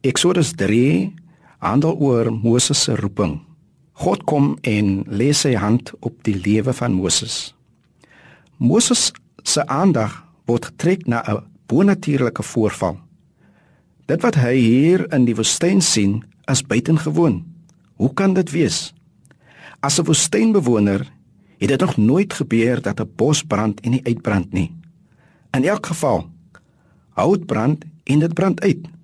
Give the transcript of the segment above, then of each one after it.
Eksodus 3 handel oor Moses se roeping. God kom en lê sy hand op die lewe van Moses. Moses se aandag word getrek na 'n bonatuurlike voorval. Dit wat hy hier in die woestyn sien, is buitengewoon. Hoe kan dit wees? As 'n woestynbewoner het dit nog nooit gebeur dat 'n bos brand en nie uitbrand nie. In elk geval, hout brand en dit brand uit.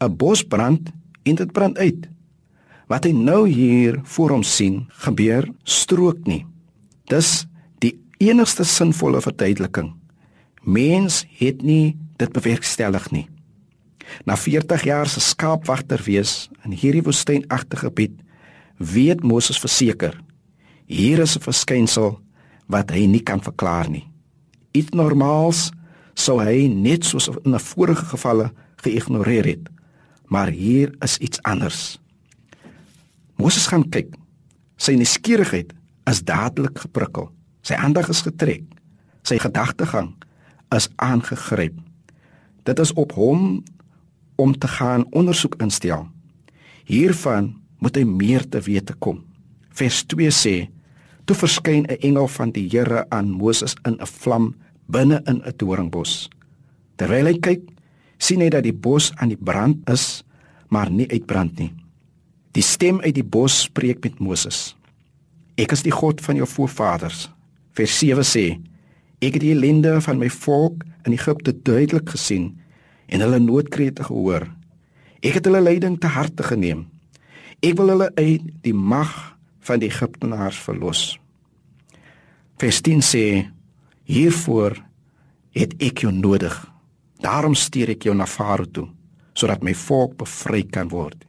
'n Bos brand en dit brand uit. Wat hy nou hier voor hom sien, gebeur strook nie. Dis die enigste sinvolle verduideliking. Mens het nie dit bewerkstellig nie. Na 40 jaar se skaapwagter wees in hierdie woestynagtige gebied, weet Moses verseker hier is 'n verskynsel wat hy nie kan verklaar nie. Iets normaals sou hy net soos in 'n vorige gevalle geïgnoreer het. Maar hier is iets anders. Moses gaan kyk. Sy nuuskierigheid is dadelik geprikkel. Sy aandag is getrek. Sy gedagtegang is aangegryp. Dit is op hom om te gaan ondersoek instel. Hiervan moet hy meer te wete kom. Vers 2 sê: Toe verskyn 'n engel van die Here aan Moses in 'n vlam binne in 'n doringbos. Terwyl hy kyk, sien hy dat die bos aan die brand is, maar nie uitbrand nie. Die stem uit die bos spreek met Moses. Ek is die God van jou voorvaders. Vers 7 sê: Ek het die ellende van my volk in Egipte duidelik gesien en hulle noodkrete gehoor. Ek het hulle lyding te harte geneem. Ek wil hulle uit die mag van die Egiptenaars verlos. Vers 10 sê: Hiervoor het ek jou nodig. Daarom stuur ek jou na Farao toe sodat my volk bevry kan word.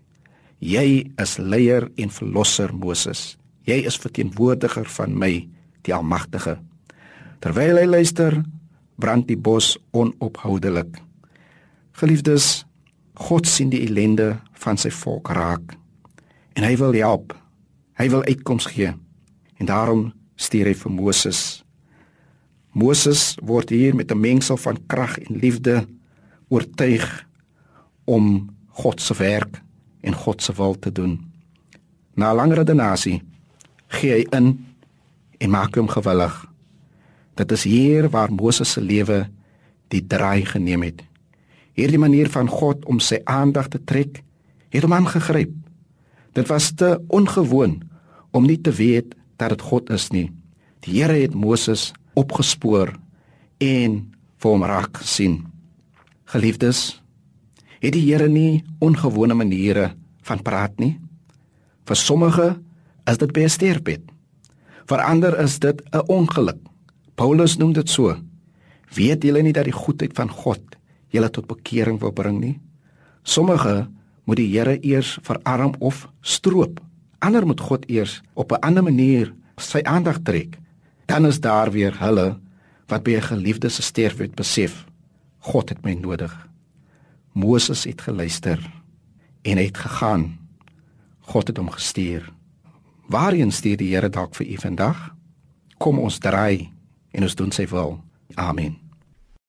Jy is leier en verlosser Moses. Jy is verteenwoordiger van my, die Almagtige. Terwyl hy luister, brand die bos onophoudelik. Geliefdes, God sien die ellende van sy volk raak en hy wil help. Hy wil uitkoms gee. En daarom stuur hy vir Moses. Moses word hier met 'n mengsel van krag en liefde oortuig om God se werk en God se wil te doen. Na langer redenasie gee hy in en maak hom gewillig. Dit is hier waar Moses se lewe die draai geneem het. Hierdie manier van God om sy aandag te trek, het hom aangegryp. Dit was te ongewoon om nie te weet dat dit God is nie. Die Here het Moses opgespoor en vir hom raak gesien. Geliefdes, het die Here nie ongewone maniere van praat nie? Vir sommige is dit besterpet. Vir ander is dit 'n ongeluk. Paulus noem dit so. Weet julle nie dat die goedheid van God julle tot bekering wil bring nie? Sommige moet die Here eers verarm of stroop. Ander moet God eers op 'n ander manier sy aandag trek. Dan is daar weer hulle wat by 'n geliefde se sterfwet besef, God het my nodig. Moses het geluister en het gegaan. God het hom gestuur. Waarheen stuur die Here dalk vir u vandag? Kom ons draai en ons doen sy wil. Amen.